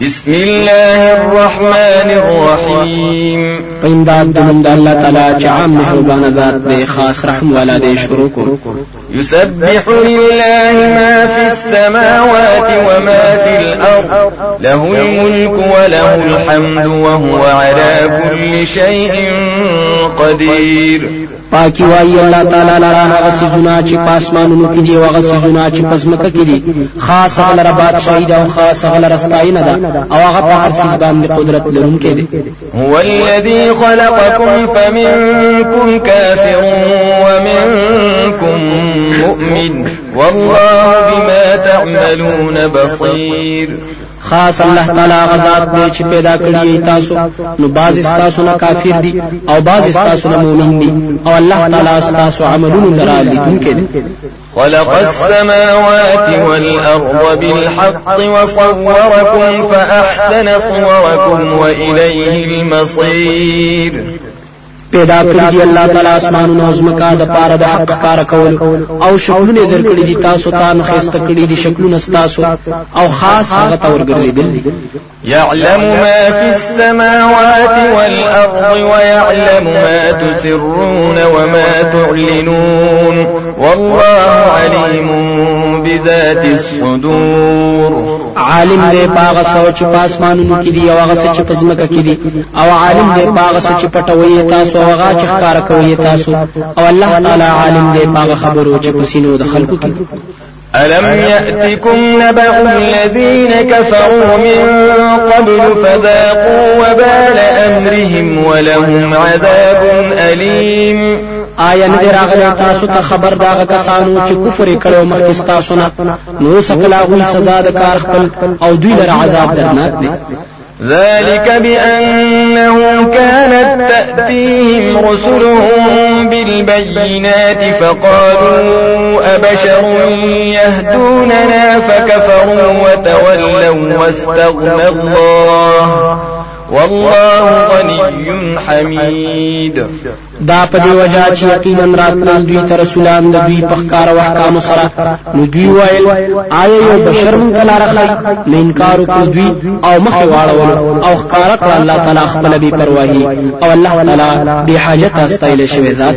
بسم الله الرحمن الرحيم. پینداد د من الله تعالی چې عام مهربان ذات دی خاص رحم والا دی شروع کو. يسبح لله ما في السماوات وما في الأرض. له الملك وله الحمد وهو على كل شيء قدير. پاکی وای الله تعالی لرا هغه سيزونه چې پاسمانونو کې دي أو هغه سيزونه چې پزمکه کې دي خاص هغه لرا بادشاہي ده أو خاص هغه لرا ستاینه ده أو هغه په هر سيز باندې قدرت لرونکی دی هو الذي خلقكم فمنكم كافر ومنكم مؤمن والله بما تعملون بصير. خاص الله تعالی غزاد دی چې پیدا کړی تاسو. نو باز تاسو نه کافر دي أو باز تاسو نه مؤمن دي أو الله تعالی تاسو عملونه لرا لیدونکي دي خلق السماوات والأرض بالحق وصوركم فأحسن صوركم وإليه المصير. پیدا کړی دی. الله تعالی اسمانونو او زمکا د پاره د حق کار کول او شکلونه درکړي دي. تاسو ته نو خسته کړی دي. شکلونه تاسو او خاص هغه تور ګرځیدل يعلم ما في السماوات والأرض ويعلم ما تسرون وما تعلنون. والله عليم بذات الصدور. عالم دې پاغه سوچ پاسمانونو کې دي او هغه سچ پزمکه کې دي. او عالم دې پاغه سچ پټوي تاسو هغه چې ښکار کوي تاسو؟ او الله تعالی عالم دې پاغه خبرو چې پسینو د خلقو کې ألم يأتكم نبأ الذين كفروا من قبل فذاقوا وبال أمرهم ولهم عذاب أليم. آیا نه راغلی تاسو ته خبر داغه کسانو چې کفر کړو مخکې تاسو نه؟ نو سکلا غوي سزا د کار خپل او دوی لره عذاب درناک دی ذلك بأنه كانت تأتيهم رسلهم بالبينات فقالوا أبشر يهدوننا فكفروا وتولوا واستغنى الله. والله غني حميد. دا په دی وجہ چې یقینا راتلل دوی ته رسولان د دوی په ښکار او احکام سره. نو دوی وایل آیا یو بشر من کلا رخی نه انکار وکړ دوی او مخ واړول او ښکار کړ الله تعالی خپل بي پروايي او الله تعالی به حاجت استایل شوی ذات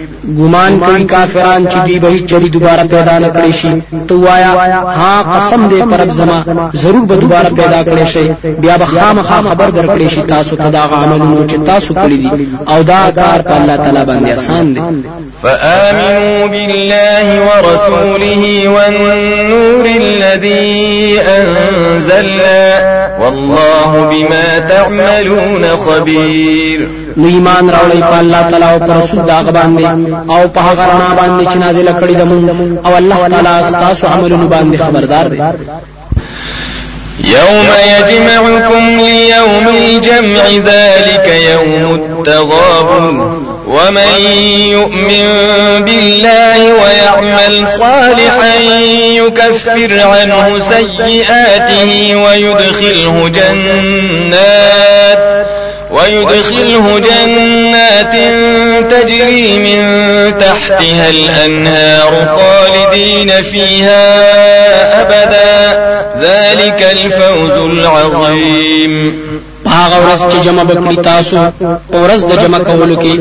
ګمان کوي کافران چې دوی به چری دوباره پیدا نه کړي شي تو وایا ها قسم دې پرب زما ضرور به دوباره پیدا کړي شي بیا به خامخا خبر درکړي شي تاسو ته دا عملونه چې تاسو کړی دي او دا کار په الله تعالی باندې آسان دي فآمنوا بالله ورسوله والنور الذي أنزلنا والله بما تعملون خبير. نو ایمان راوړی په الله تعالی أو پر رسول داغ باندې آو په هغه رڼا باندې چې نازل کړی دمون أو الله تعالی تاسو عملونه باندې خبردار دی يوم يجمعكم ليوم الجمع ذلك يوم التغابن ومن يؤمن بالله ويعمل صالحا يكفر عنه سيئاته ويدخله جنات. ويدخله جنات تجري من تحتها الأنهار خالدين فيها أبدا. ذلك الفوز العظيم. هغه ورځ چې جمع بکړی تاسو ورځ د جمع کولو کې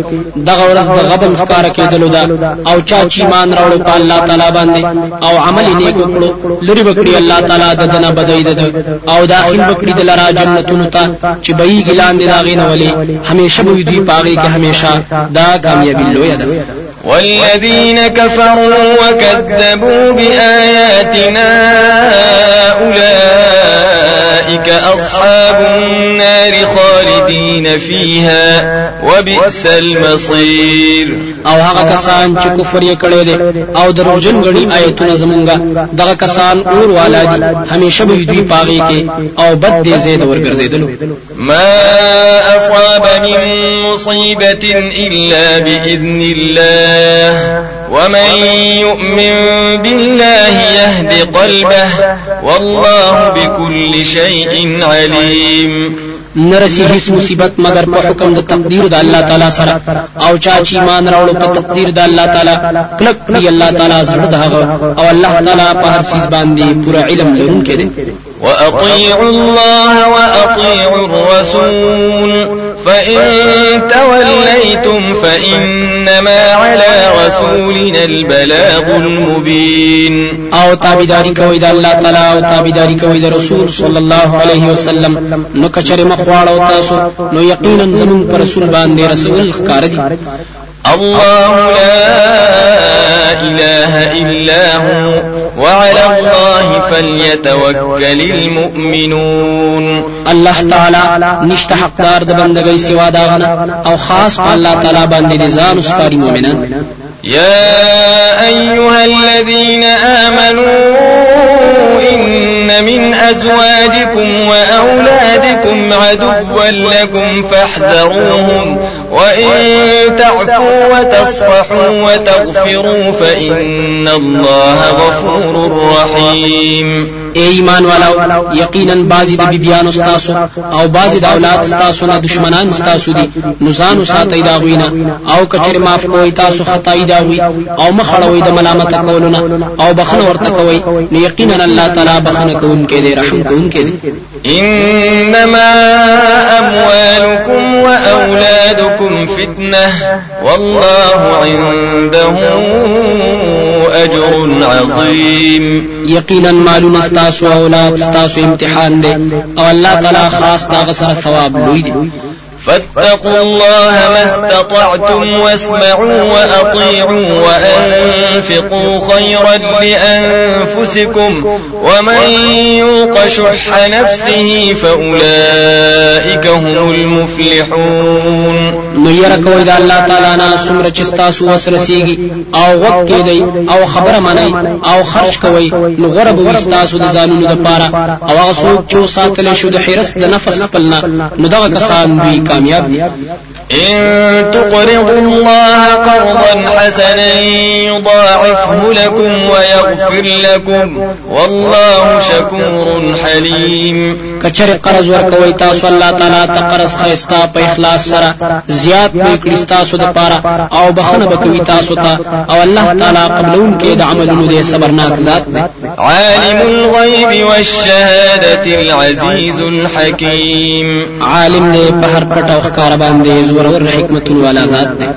دغه ورځ د غبن ښکار کېدلو ده او چا چې ایمان راوړ په الله تعالی باندې او عمل نیک وکړو لري بکړي الله تعالی د دنه بدوي ده. او داخل بکړي د لرا جنتونو ته چې بهي ګلان دي داغې نه ولي همیشه به دوی پاغي کې همیشه دا کامیابی لوی ده. والذين كفروا وكذبوا بآياتنا أولئك أصحاب النار خالدين فيها وبئس المصير. أو هغه کسان چې کفر یې کړی دی أو دروژن غړي آیتونه زمونږه دغه کسان اور والا دي همیشه به دوی پاغي کې أو بد دې زید ورګرځیدلو ما أصاب من مصيبة إلا بإذن الله ومن يؤمن بالله يهد قلبه والله بكل شيء عليم نرسی هیڅ مصیبت مگر په حکم د تقدیر د الله تعالی سره. أو چا چې ایمان راوړ په تقدیر د الله تعالی. کلک دی الله تعالی زړه دغه أو الله تعالی په هر چیز باندې پورا علم لرونکی دی. وأطيعوا الله وأطيعوا الرسول. فإن توليتم فإنما على رسولنا البلاغ المبين. أو تابعداري کوي د الله تعالی أو تابعداري کوي د رسول صلى الله عليه وسلم. نو کچره مخواړو تاسو نو یقینا زمون پر رسول باندې رسول ښکار دي الله لا إله إلا هو وعلى الله فليتوكل المؤمنون. الله تعالی نشته حقدار د بندګۍ سوا دا غنه. أو خاص په الله تعالی باندې ځان سپاري مؤمنان. يا أيها الذين آمنوا إن من أزواجكم وأولادكم عدوا لكم فاحذروهم وإن تعفوا وتصفحوا وتغفروا فإن الله غفور رحيم اے ایمان والاو یقینا بازی د بیبیان استاسو او بازی د اولاد استاسو نه دشمنان استاسو دي نو ځان ساتي دا غوینه او کچر معاف کوي تاسو خدای دا وي او مخړوي د ملامت کولونه او بخنه ورته کوي نو یقینا الله تعالی بخنه کوونکې دی رحم کوونکې دی إنما أموالكم وأولادكم فتنة والله عنده أجر عظيم. يقينا مالون استاسو أولاد استاسو امتحان دي. أو الله تعالى خاص دا غسر ثواب لوي دي فاتقوا الله ما استطعتم واسمعوا وأطيعوا وأنفقوا خيرا لأنفسكم ومن يوق شح نفسه فأولئك هم المفلحون. نو یره کوي د الله تعالی نه څومره چې تاسو وسرسیږي آو وخت کې دی آو خبره منئ آو خرج کوي نو غره به تاسو د ځانونو لپاره آو هغه څوک چې ساتل شو د حرس د نفس خپلنا نو دغه کسان دوی کامیاب دي إن تقرضوا الله قرضا حسنا يضاعفه لكم ويغفر لكم والله شكور حليم. کچره قرض ورکوي تاسو الله تعالی ته قرض خيستا په اخلاص سره زیات کړی تاسو د پاره او بخنه بکوي تاسو ته او الله تعالی قبلون کې د عملونو دې صبرناک ذات دی. عالم الغيب والشهادة العزيز الحكيم عالم دې په هر پټ او ښکار باندې زور ور حکمت والا ذات دی